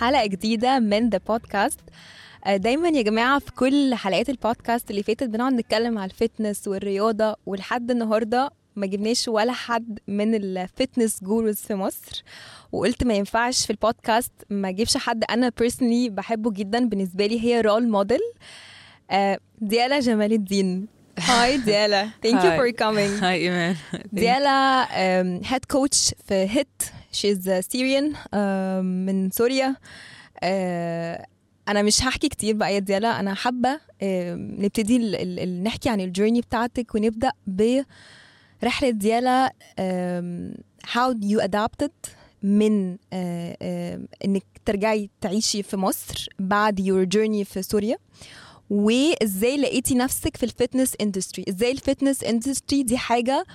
حلقة جديدة من the podcast دايما يا جماعة في كل حلقات البودكاست اللي فاتت بنقعد نتكلم على ال fitness والرياضة ولحد النهاردة ما جبناش ولا حد من ال fitness gurus في مصر. وقلت ما ينفعش في البودكاست ما اجيبش حد. أنا personally بحبه جدا بالنسبة لي هي role model ديالا جمال الدين. hi ديالا. thank you for coming hi ايمان ديالا head coach في HIIT she's Syrian من سوريا. Uh, أنا مش هحكي كتير بقى يا ديالا أنا حابة uh, نبتدي نحكي عن ال journey بتاعتك ونبدأ برحلة ديالا um, how you adapted من uh, uh, إنك ترجعي تعيشي في مصر بعد your journey في سوريا. وإزاي لقيتي نفسك في ال fitness industry إزاي ال fitness industry دي حاجة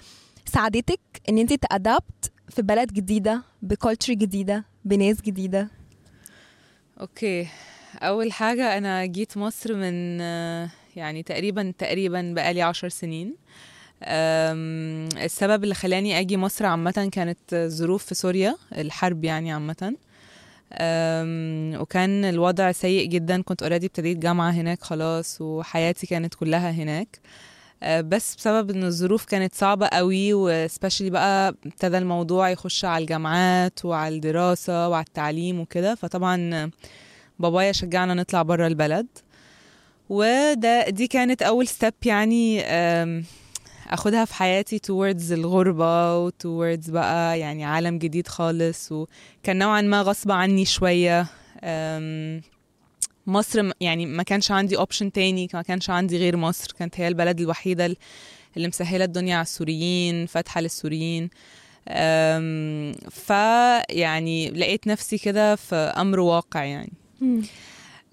ساعدتك إن أنت ت adapt في بلد جديدة ب culture جديدة بناس جديدة. okay. أول حاجة أنا جيت مصر من يعني تقريبا تقريبا بقالي عشر سنين. السبب اللي خلاني أجي مصر عامة كانت ظروف في سوريا الحرب يعني عامة. وكان الوضع سيء جدا. كنت already ابتديت جامعة هناك خلاص وحياتي كانت كلها هناك. بس بسبب إن الظروف كانت صعبة قوي وسبيشلي بقى ابتدى الموضوع يخش على الجامعات وعلى الدراسة وعلى التعليم وكده فطبعا بابايا شجعنا نطلع برا البلد. وده دي كانت أول ستيب يعني أخدها في حياتي towards الغربة و towards بقى يعني عالم جديد خالص وكان نوعا ما غصب عني شوية مصر يعني ما كانش عندي اوبشن تاني ما كانش عندي غير مصر. كانت هي البلد الوحيدة اللي مسهلة الدنيا على السوريين فاتحة للسوريين. فيعني لقيت نفسي كده في أمر واقع يعني.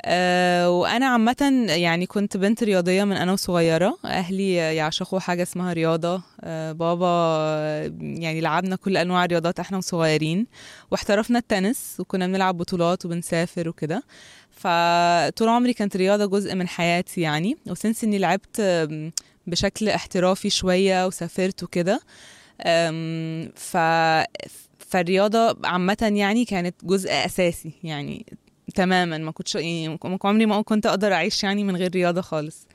أه وأنا عامة يعني كنت بنت رياضية من أنا وصغيرة. أهلي يعشقوا حاجة اسمها رياضة. أه بابا يعني لعبنا كل أنواع الرياضات إحنا وصغيرين واحترفنا التنس وكنا بنلعب بطولات وبنسافر وكده. فطول عمري كانت رياضه جزء من حياتي يعني. وسنس إني لعبت بشكل احترافي شوية وسافرت وكده. ف فالرياضة عامة يعني كانت جزء أساسي يعني. تماما. ما كنتش يعني عمري ما كنت أقدر أعيش يعني من غير رياضة خالص.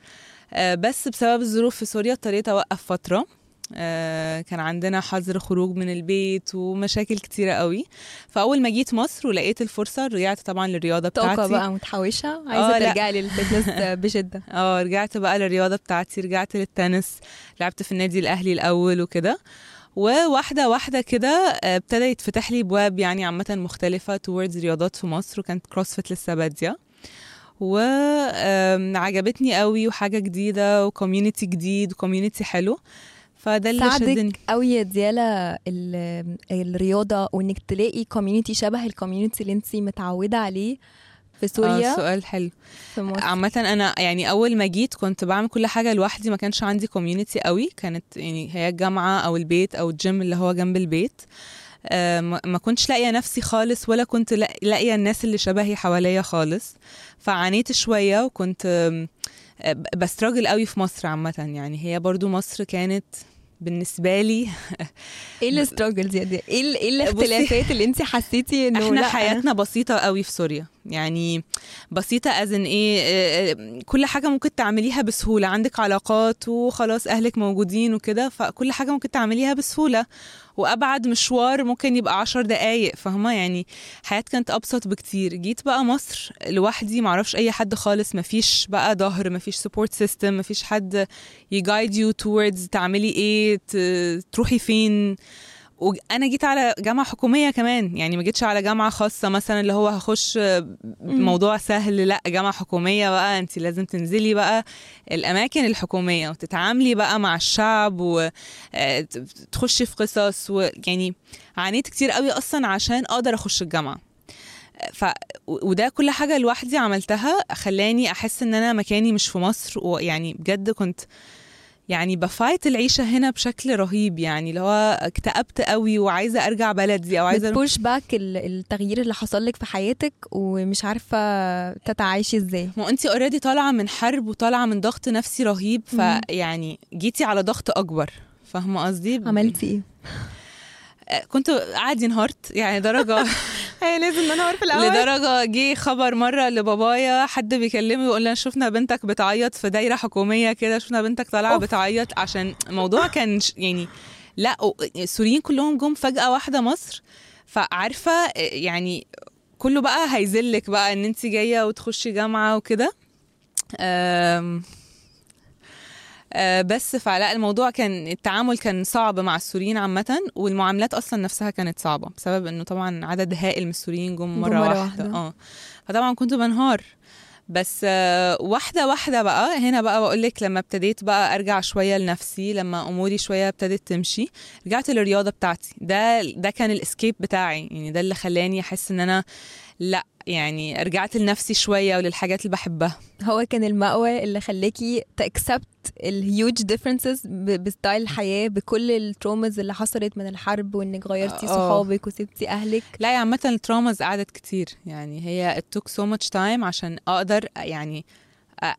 آه بس بسبب الظروف في سوريا اضطريت أوقف فترة. آه كان عندنا حظر خروج من البيت ومشاكل كتيرة قوي. فأول ما جيت مصر ولقيت الفرصة رجعت طبعا للرياضة بتاعتي طاقة بقى متحوشة؟ عايزة آه ترجعي لل fitness بشدة. آه رجعت بقى للرياضة بتاعتي رجعت للتنس لعبت في النادي الأهلي الأول وكده. وواحدة واحدة كده ابتدى يتفتح لي ابواب يعني عامة مختلفة towards رياضات في مصر وكانت CrossFit لسه بادية. وعجبتني قوي وحاجة جديدة و community جديد و community حلو. فده اللي شدني. قوي يا ديالا الرياضة وإنك تلاقي community شبه ال community اللي انت متعودة عليه. في سوريا. آه سؤال حلو. عامة أنا يعني أول ما جيت كنت بعمل كل حاجة لوحدي ما كانش عندي community قوي. كانت يعني هي الجامعة أو البيت أو الجيم اللي هو جنب البيت. آه ما كنتش لاقية نفسي خالص ولا كنت لاقية الناس اللي شبهي حواليا خالص. فعانيت شوية وكنت آه ب struggle قوي في مصر عامة. يعني هي برضو مصر كانت بالنسبة لي. إيه ال struggles دي؟ إيه إيه الاختلافات اللي انت حسيتي إنه إحنا حياتنا بسيطة قوي في سوريا. يعني بسيطة as in إيه كل حاجة ممكن تعمليها بسهولة. عندك علاقات وخلاص أهلك موجودين وكده فكل حاجة ممكن تعمليها بسهولة. وأبعد مشوار ممكن يبقى عشر دقايق فاهمة؟ يعني حياتي كانت أبسط بكتير. جيت بقى مصر لوحدي معرفش أي حد خالص مفيش بقى ظهر مفيش support system مفيش حد يجايد يو تعملي إيه تروحي فين. وأنا جيت على جامعة حكومية كمان يعني ما جيتش على جامعة خاصة مثلا اللي هو هخش موضوع سهل لا جامعة حكومية بقى انت لازم تنزلي بقى الأماكن الحكومية وتتعاملي بقى مع الشعب وتخشي في قصص ويعني عانيت كتير قوي أصلا عشان أقدر أخش الجامعة. ف وده كل حاجة لوحدي عملتها خلاني أحس إن أنا مكاني مش في مصر ويعني بجد كنت يعني ب fight العيشة هنا بشكل رهيب يعني اللي هو اكتئبت قوي وعايزة أرجع بلدي أو عايزة بت push back التغيير اللي حصل لك في حياتك ومش عارفة تتعايشي إزاي. ما انت already طالعة من حرب وطالعة من ضغط نفسي رهيب فيعني جيتي على ضغط أكبر فاهمة قصدي؟ عملتي إيه؟ كنت عادي انهارت يعني درجة هي لازم ننهار في الأول. لدرجة جه خبر مرة لبابايا حد بيكلمه يقول لنا شفنا بنتك بتعيط في دايرة حكومية كده شفنا بنتك طالعة. بتعيط عشان الموضوع كان يعني لا و- السوريين كلهم جم فجأة واحدة مصر. فعارفة يعني كله بقى هيذلك بقى إن انت جاية وتخشي جامعة وكده. بس فلا الموضوع كان التعامل كان صعب مع السوريين عامة والمعاملات أصلا نفسها كانت صعبة بسبب إنه طبعا عدد هائل من السوريين جم مرة, مرة واحدة. واحدة. آه فطبعا كنت بنهار بس آه، واحدة واحدة بقى هنا بقى بقول لك لما ابتديت بقى أرجع شوية لنفسي لما أموري شوية ابتدت تمشي رجعت للرياضة بتاعتي ده ده كان ال escape بتاعي يعني ده اللي خلاني أحس إن أنا لا يعني رجعت لنفسي شوية وللحاجات اللي بحبها. هو كان المأوى اللي خلاكي ت accept ال huge differences ب style الحياة بكل ال traumas اللي حصلت من الحرب وإنك غيرتي آه. صحابك وسبتي أهلك. لا يا عامة ال traumas قعدت كتير. يعني هي it took so much time عشان أقدر يعني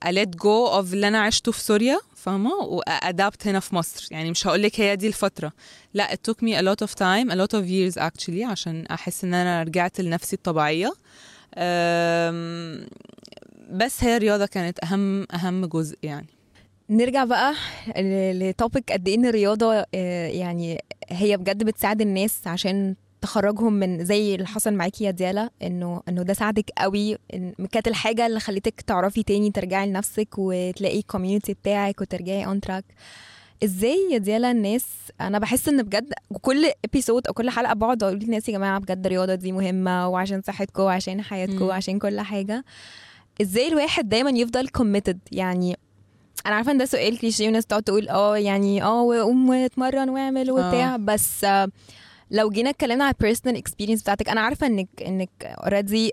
let go of اللي أنا عشته في سوريا فاهمة؟ وأ adapt هنا في مصر. يعني مش هقولك هي دي الفترة. لا it took me a lot of time a lot of years actually عشان أحس إن أنا رجعت لنفسي الطبيعية. أم، بس هي الرياضة كانت أهم أهم جزء يعني. نرجع بقى ل topic قد إيه إن الرياضة آه، يعني هي بجد بتساعد الناس عشان تخرجهم من زي اللي حصل معاكي يا ديالا إنه إنه ده ساعدك قوي إن كانت الحاجة اللي خلتك تعرفي تاني ترجعي لنفسك وتلاقي ال community بتاعك وترجعي on track إزاي يا ديالا الناس أنا بحس إن بجد كل episode أو كل حلقة بقعد أقول للناس يا جماعة بجد الرياضة دي مهمة وعشان صحتكم وعشان حياتكم. وعشان كل حاجة إزاي الواحد دايما يفضل committed يعني أنا عارفة إن ده سؤال كليشيه وناس تقعد تقول آه يعني آه وقوم واتمرن واعمل وبتاع آه. بس آه، لو جينا اتكلمنا على ال personal experience بتاعتك أنا عارفة إنك إنك already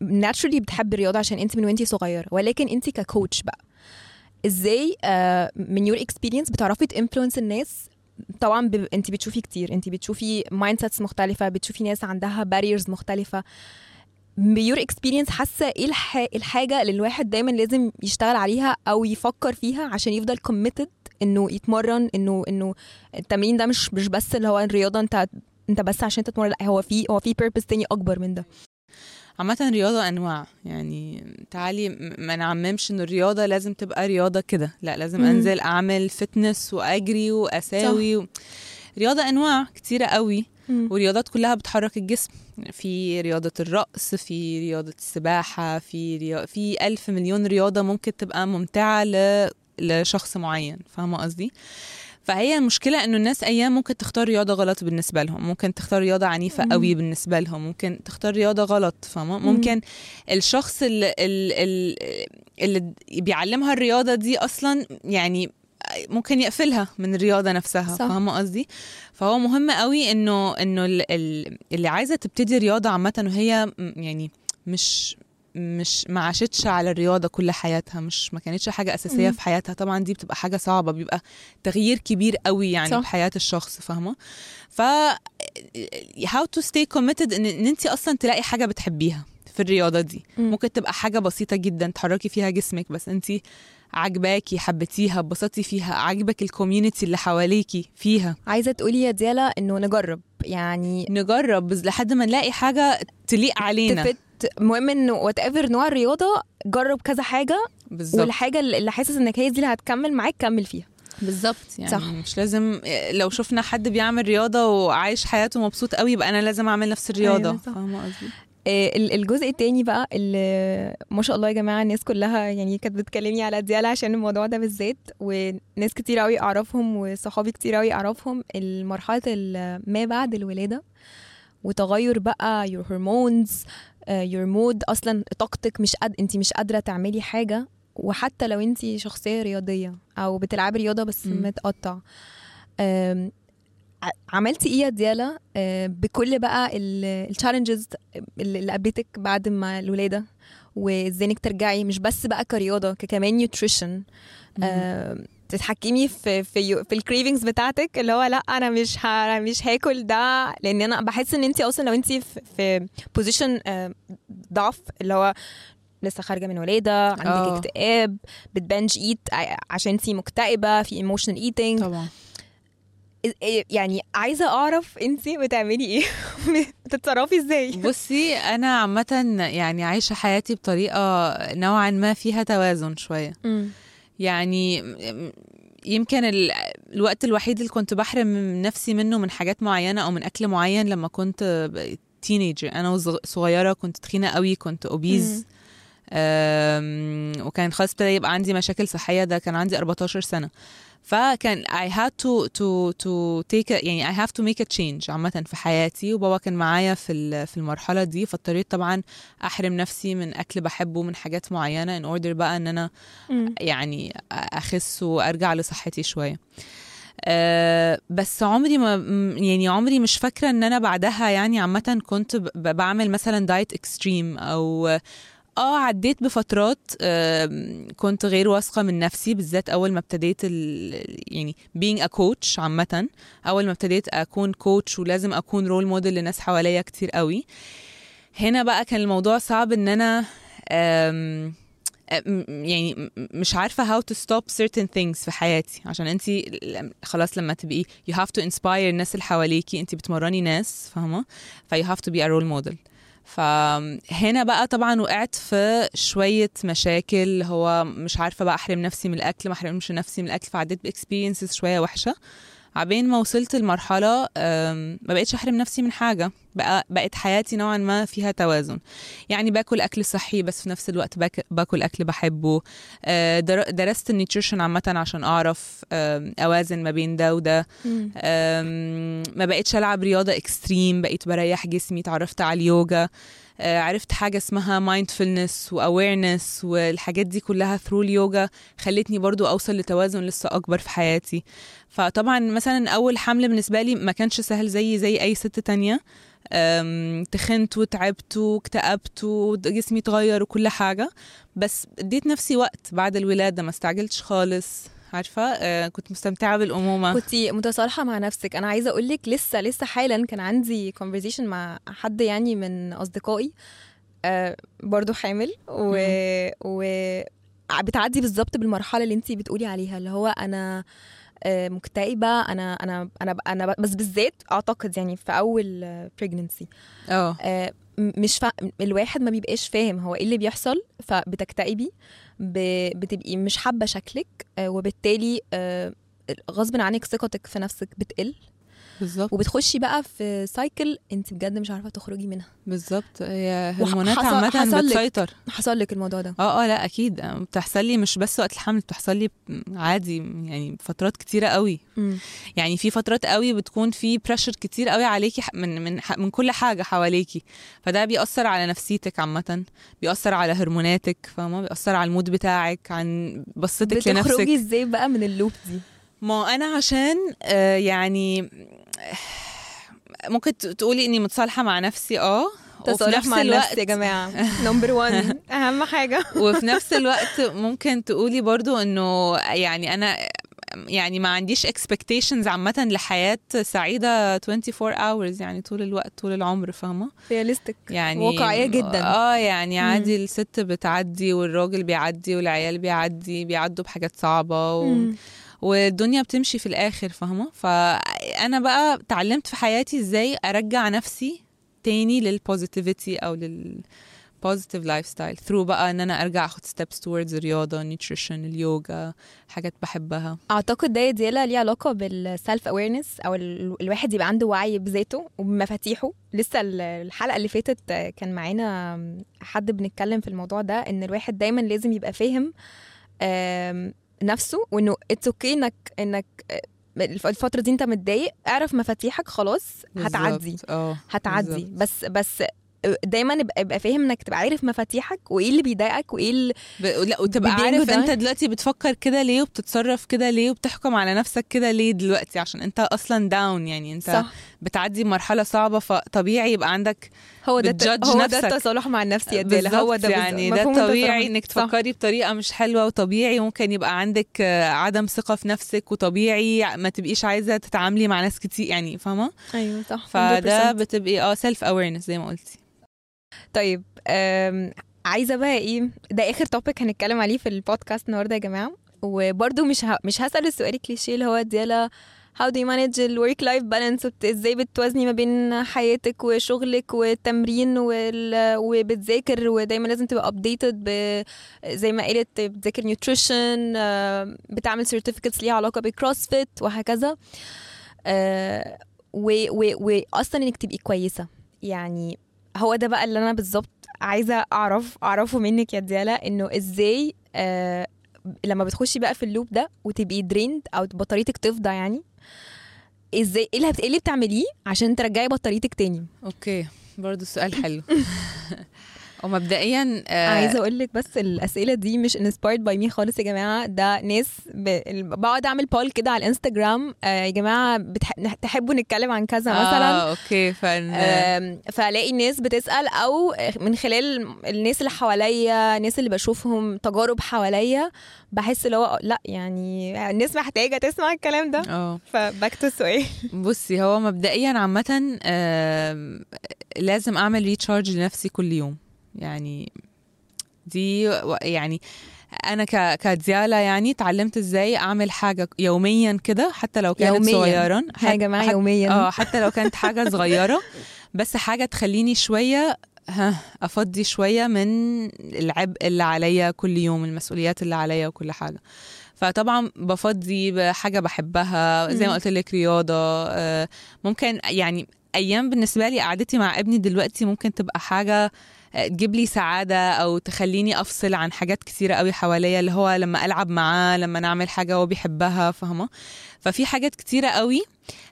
naturally بتحب الرياضة عشان أنت من وانتي صغيرة ولكن أنت ك coach بقى. إزاي آه، من your experience بتعرفي ت influence الناس؟ طبعا ب... أنت بتشوفي كتير أنت بتشوفي mindsets مختلفة بتشوفي ناس عندها barriers مختلفة. ب your experience حاسة إيه الح... الحاجة اللي الواحد دايما لازم يشتغل عليها أو يفكر فيها عشان يفضل committed إنه يتمرن إنه إنه التمرين ده مش مش بس اللي هو الرياضة أنت أنت بس عشان تتمرن لا هو في هو في purpose تاني أكبر من ده عامة الرياضة أنواع يعني تعالي ما نعممش إن الرياضة لازم تبقى رياضة كده لا لازم مم. أنزل أعمل فتنس وأجري وأساوي و... رياضة أنواع كتيرة قوي ورياضات كلها بتحرك الجسم. في رياضة الرقص في رياضة السباحة في ريا... في ألف مليون رياضة ممكن تبقى ممتعة ل... لشخص معين. فاهمة قصدي؟ فهي المشكلة إنه الناس أيام ممكن تختار رياضة غلط بالنسبة لهم. ممكن تختار رياضة عنيفة مم. قوي بالنسبة لهم. ممكن تختار رياضة غلط. فاهمة؟ مم. ممكن الشخص اللي, اللي, اللي بيعلمها الرياضة دي أصلا يعني ممكن يقفلها من الرياضة نفسها صح. فاهمة قصدي فهو مهم قوي إنه إنه ال- ال- اللي عايزة تبتدي رياضة عامة وهي يعني مش مش ما عاشتش على الرياضة كل حياتها مش ما كانتش حاجة أساسية مم. في حياتها طبعا دي بتبقى حاجة صعبة بيبقى تغيير كبير قوي يعني صح. بحياة الشخص فاهمة ف how to stay committed إن, إن انت أصلا تلاقي حاجة بتحبيها في الرياضة دي مم. ممكن تبقى حاجة بسيطة جدا تحركي فيها جسمك بس انت عجباكي حبيتيها اتبسطتي فيها عجبك ال community اللي حواليكي فيها عايزة تقولي يا ديالا إنه نجرب يعني نجرب بس لحد ما نلاقي حاجة تليق علينا ت fit المهم انه whatever نوع الرياضة جرب كذا حاجة بالظبط والحاجة اللي حاسس إنك هي دي اللي هتكمل معاك كمل فيها بالظبط يعني صح. مش لازم لو شفنا حد بيعمل رياضة وعايش حياته مبسوط قوي يبقى أنا لازم أعمل نفس الرياضة أيوة، صح. فاهمة قصدي؟ آه، ال- الجزء التاني بقى اللي ما شاء الله يا جماعة الناس كلها يعني كانت بتكلمني على ديالا عشان الموضوع ده بالذات وناس كتير قوي أعرفهم وصحابي كتير قوي أعرفهم المرحله ال- ما بعد الولادة وتغير بقى your hormones آه، your mood أصلا طاقتك مش قد انت مش قادرة تعملي حاجة وحتى لو انت شخصية رياضية أو بتلعبي رياضة بس. متقطع عملتي إيه يا ديالا؟ آه، بكل بقى ال challenges اللي قابلتك بعد ما الولادة وإزاي إنك ترجعي مش بس بقى كرياضة كمان nutrition تتحكمي في في في ال cravings بتاعتك اللي هو لأ أنا مش ها مش هاكل ده لأن أنا بحس إن انت أصلا لو انت في, في position ضعف اللي هو لسه خارجة من ولادة عندك آه. اكتئاب بت binge eat عشان انت مكتئبة في emotional eating طبعا. يعني عايزة أعرف انت بتعملي إيه؟ بتتصرفي إزاي؟ بصي أنا عامة يعني عايشة حياتي بطريقة نوعا ما فيها توازن شوية. يعني م- يمكن ال- الوقت الوحيد اللي كنت بحرم نفسي منه من حاجات معينة أو من أكل معين لما كنت teenager أنا صغيرة كنت تخينة قوي كنت obese أم، وكان خلاص ابتدى يبقى عندي مشاكل صحية. ده كان عندي 14 سنة. فكان I had to to to take a, يعني I have to make a change عامة في حياتي. وبابا كان معايا في ال- في المرحلة دي. فاضطريت طبعا أحرم نفسي من أكل بحبه من حاجات معينة in order بقى إن أنا. يعني أخس وأرجع لصحتي شوية. أه بس عمري ما يعني عمري مش فاكرة إن أنا بعدها يعني عامة كنت بعمل مثلا دايت extreme أو آه عديت بفترات آم، كنت غير واثقة من نفسي بالذات أول ما ابتديت يعني being a coach عامة. أول ما ابتديت أكون كوتش ولازم أكون رول موديل لناس حواليا كتير قوي. هنا بقى كان الموضوع صعب إن أنا آم، يعني مش عارفة how to stop certain things في حياتي. عشان انت خلاص لما تبقي you have to inspire الناس اللي حواليكي انت بتمرني ناس فاهمة؟ ف you have to be a role model. فهنا بقى طبعا وقعت في شوية مشاكل. هو مش عارفة بقى أحرم نفسي من الأكل ما أحرمش نفسي من الأكل فعديت ب experiences شوية وحشة. عقبال ما وصلت لمرحلة ما بقتش أحرم نفسي من حاجة. بقى بقت حياتي نوعا ما فيها توازن. يعني باكل أكل صحي بس في نفس الوقت باك- باكل أكل بحبه. در- درست ال nutrition عامة عشان أعرف أوازن ما بين ده وده. ما بقيتش ألعب رياضة extreme بقيت بريح جسمي اتعرفت على اليوجا. آه، عرفت حاجة اسمها mindfulness و awareness والحاجات دي كلها through اليوجا خلتني برضو أوصل لتوازن لسه أكبر في حياتي. فطبعا مثلا أول حمل بالنسبة لي ما كانش سهل زي زي أي ست تانية. تخنت وتعبت واكتئبت وجسمي اتغير وكل حاجة. بس اديت نفسي وقت بعد الولادة ما استعجلتش خالص عارفة؟ آه، كنت مستمتعة بالأمومة. كنت متصالحة مع نفسك. أنا عايزة أقول لك لسه لسه حالا كان عندي conversation مع حد يعني من أصدقائي. آه برضو حامل. و, و... بتعدي بالظبط بالمرحلة اللي انت بتقولي عليها اللي هو أنا آه، مكتئبة. أنا أنا أنا أنا بس بالذات أعتقد يعني في أول بريجننسي آه. آه، مش فا... الواحد ما بيبقاش فاهم هو إيه اللي بيحصل فبتكتئبي ب... بتبقي مش حابة شكلك آه، وبالتالي آه، غصب عنك ثقتك في نفسك بتقل. بالظبط. وبتخشي بقى في cycle انت بجد مش عارفة تخرجي منها. بالظبط. هي هرمونات لك. بتسيطر. حصل لك الموضوع ده؟ آه آه لا أكيد. بتحصل لي مش بس وقت الحمل بتحصل لي عادي يعني فترات كتيرة قوي. مم. يعني في فترات قوي بتكون في pressure كتير قوي عليكي من من من كل حاجة حواليكي. فده بيأثر على نفسيتك عامة بيأثر على هرموناتك فاهمة؟ بيأثر على ال mood بتاعك عن بصتك لنفسك. بتخرجي إزاي بقى من ال loop دي؟ ما أنا عشان آه، يعني ممكن تقولي إني متصالحة مع نفسي آه وفي تصالح نفس مع الوقت النفس يا جماعة number 1 أهم حاجة وفي نفس الوقت ممكن تقولي برضو إنه يعني أنا يعني ما عنديش expectations عامة لحياة سعيدة 24 hours يعني طول الوقت طول العمر فاهمة realistic يعني واقعية جدا. آه يعني مم. عادي الست بتعدي والراجل بيعدي والعيال بيعدي بيعدوا بحاجات صعبة و... مم. والدنيا بتمشي في الآخر فاهمة؟ فأنا بقى اتعلمت في حياتي إزاي أرجع نفسي تاني لل positivity أو لل positive style through بقى إن أنا أرجع أخد steps towards الرياضة nutrition اليوجا حاجات بحبها. أعتقد ده ديالا ليه علاقة بال self awareness أو ال- الواحد يبقى عنده وعي بذاته وبمفاتيحه. لسه ال- الحلقة اللي فاتت كان معانا حد بنتكلم في الموضوع ده إن الواحد دايما لازم يبقى فاهم نفسه وإنه it's okay انك إنك آه، الف- الفترة دي أنت متضايق اعرف مفاتيحك خلاص هتعدي. آه هتعدي. بس بس دايما ابقى ابقى فاهم إنك تبقى عارف مفاتيحك وإيه اللي بيضايقك وإيه اللي ب... لا وتبقى عارف ده. أنت دلوقتي بتفكر كده ليه وبتصرف كده ليه وبتحكم على نفسك كده ليه دلوقتي عشان أنت أصلا down يعني أنت صح بتعدي مرحلة صعبة فطبيعي يبقى عندك هو ده بت judge نفسك. ده التصالح مع النفس يا ديالا هو ده يعني. ده طبيعي. إنك. تفكري بطريقة مش حلوة وطبيعي ممكن يبقى عندك آه، عدم ثقة في نفسك وطبيعي ما تبقيش عايزة تتعاملي مع ناس كتير يعني فاهمة أيوه صح فده 100%. بتبقي آه self awareness زي ما قلتي طيب عايزة بقى إيه ده آخر topic هنتكلم عليه في البودكاست النهارده يا جماعة وبرده مش ه... مش هسأل السؤال الكليشيه اللي هو ديالا how do you manage ال work life balance? وبت- إزاي بتوازني ما بين حياتك وشغلك والتمرين وال... وبتذاكر؟ ودايما لازم تبقى updated ب... زي ما قالت بتذاكر nutrition آه، بتعمل certificates ليها علاقة بال CrossFit وهكذا. آه،. واصلا إنك تبقي كويسة. يعني هو ده بقى اللي أنا بالظبط عايزة اعرف أعرفه منك يا ديالا إنه إزاي آه، لما بتخشي بقى في ال loop ده وتبقي drained أو بطاريتك تفضى يعني إزاي إيه اللي, إيه اللي بتعمليه عشان ترجعي بطاريتك تاني؟ okay برضو سؤال حلو. ومبدئيا آه، عايزة أقول لك بس الأسئلة دي مش inspired by me خالص يا جماعة. ده ناس ب... بقعد أعمل poll كده على الانستجرام آه يا جماعة بتح... تحبوا نتكلم عن كذا مثلا؟ آه okay fun. آم، فألاقي ناس بتسأل أو من خلال الناس اللي حواليا الناس اللي بشوفهم تجارب حواليا بحس اللي هو لأ يعني الناس محتاجة تسمع الكلام ده. آه. ف back to السؤال بصي هو مبدئيا عامة آم، لازم أعمل ريتشارج لنفسي كل يوم. يعني دي يعني أنا ك كديالا يعني اتعلمت إزاي أعمل حاجة يوميا كده حتى لو كانت يومياً. صغيرا يا جماعة حت- يوميا. آه حتى لو كانت حاجة صغيرة. بس حاجة تخليني شوية ها أفضي شوية من العبء اللي عليا كل يوم المسؤوليات اللي عليا وكل حاجة. فطبعا بفضي بحاجة بحبها. زي ما. قلت لك رياضة آه، ممكن يعني أيام بالنسبة لي قعدتي مع ابني دلوقتي ممكن تبقى حاجة آه، تجيب لي سعادة أو تخليني أفصل عن حاجات كتيرة قوي حواليا اللي هو لما ألعب معاه لما نعمل حاجة هو بيحبها فاهمة؟ ففي حاجات كتيرة قوي.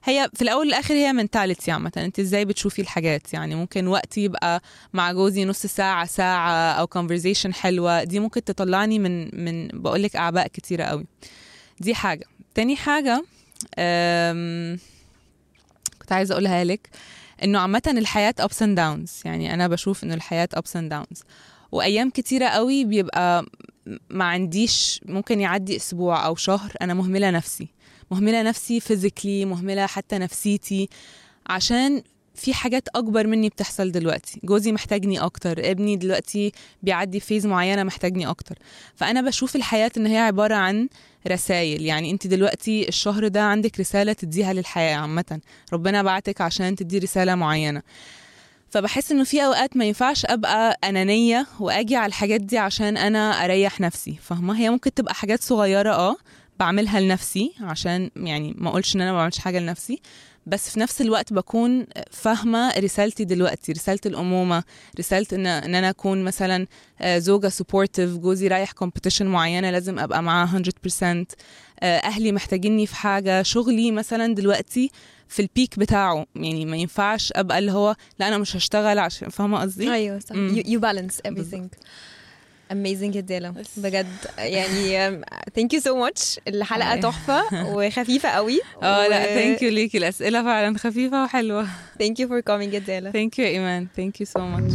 هي في الأول والآخر هي منتاليتي عامة أنت إزاي بتشوفي الحاجات؟ يعني ممكن وقت يبقى مع جوزي نص ساعة ساعة أو conversation حلوة دي ممكن تطلعني من من بقول لك أعباء كتيرة قوي. دي حاجة. تاني حاجة كنت عايزة أقولها لك. إنه عامة الحياة ups and downs. يعني أنا بشوف إنه الحياة ups and downs. وأيام كتيرة قوي بيبقى ما عنديش ممكن يعدي أسبوع أو شهر أنا مهملة نفسي. مهملة نفسي فيزيكلي مهملة حتى نفسيتي. عشان في حاجات أكبر مني بتحصل دلوقتي. جوزي محتاجني أكتر ابني دلوقتي بيعدي فيز معينة محتاجني أكتر. فأنا بشوف الحياة إن هي عبارة عن رسائل يعني أنت دلوقتي الشهر ده عندك رسالة تديها للحياة عامة. ربنا بعتك عشان تدي رسالة معينة. فبحس إنه في أوقات ما ينفعش أبقى أنانية وأجي على الحاجات دي عشان أنا أريح نفسي. فاهمة؟ هي ممكن تبقى حاجات صغيرة آه بعملها لنفسي عشان يعني ما أقولش إن أنا ما بعملش حاجة لنفسي. بس في نفس الوقت بكون فاهمة رسالتي دلوقتي رسالة الأمومة رسالة ان إن أنا أكون مثلا آه، زوجة supportive جوزي رايح competition معينة لازم أبقى معاه 100% آه، أهلي محتاجيني في حاجة شغلي مثلا دلوقتي في ال peak بتاعه يعني ما ينفعش أبقى اللي هو لا أنا مش هشتغل عشان فاهمة قصدي؟ أيوه صح. you balance everything. Amazing يا ديالا بس. بجد يعني thank you so much. الحلقة. تحفة وخفيفة قوي. آه لا thank you ليكي. الأسئلة فعلا خفيفة وحلوة. Thank you for coming يا ديالا ثانك يو إيمان. ثانك يو سو ماتش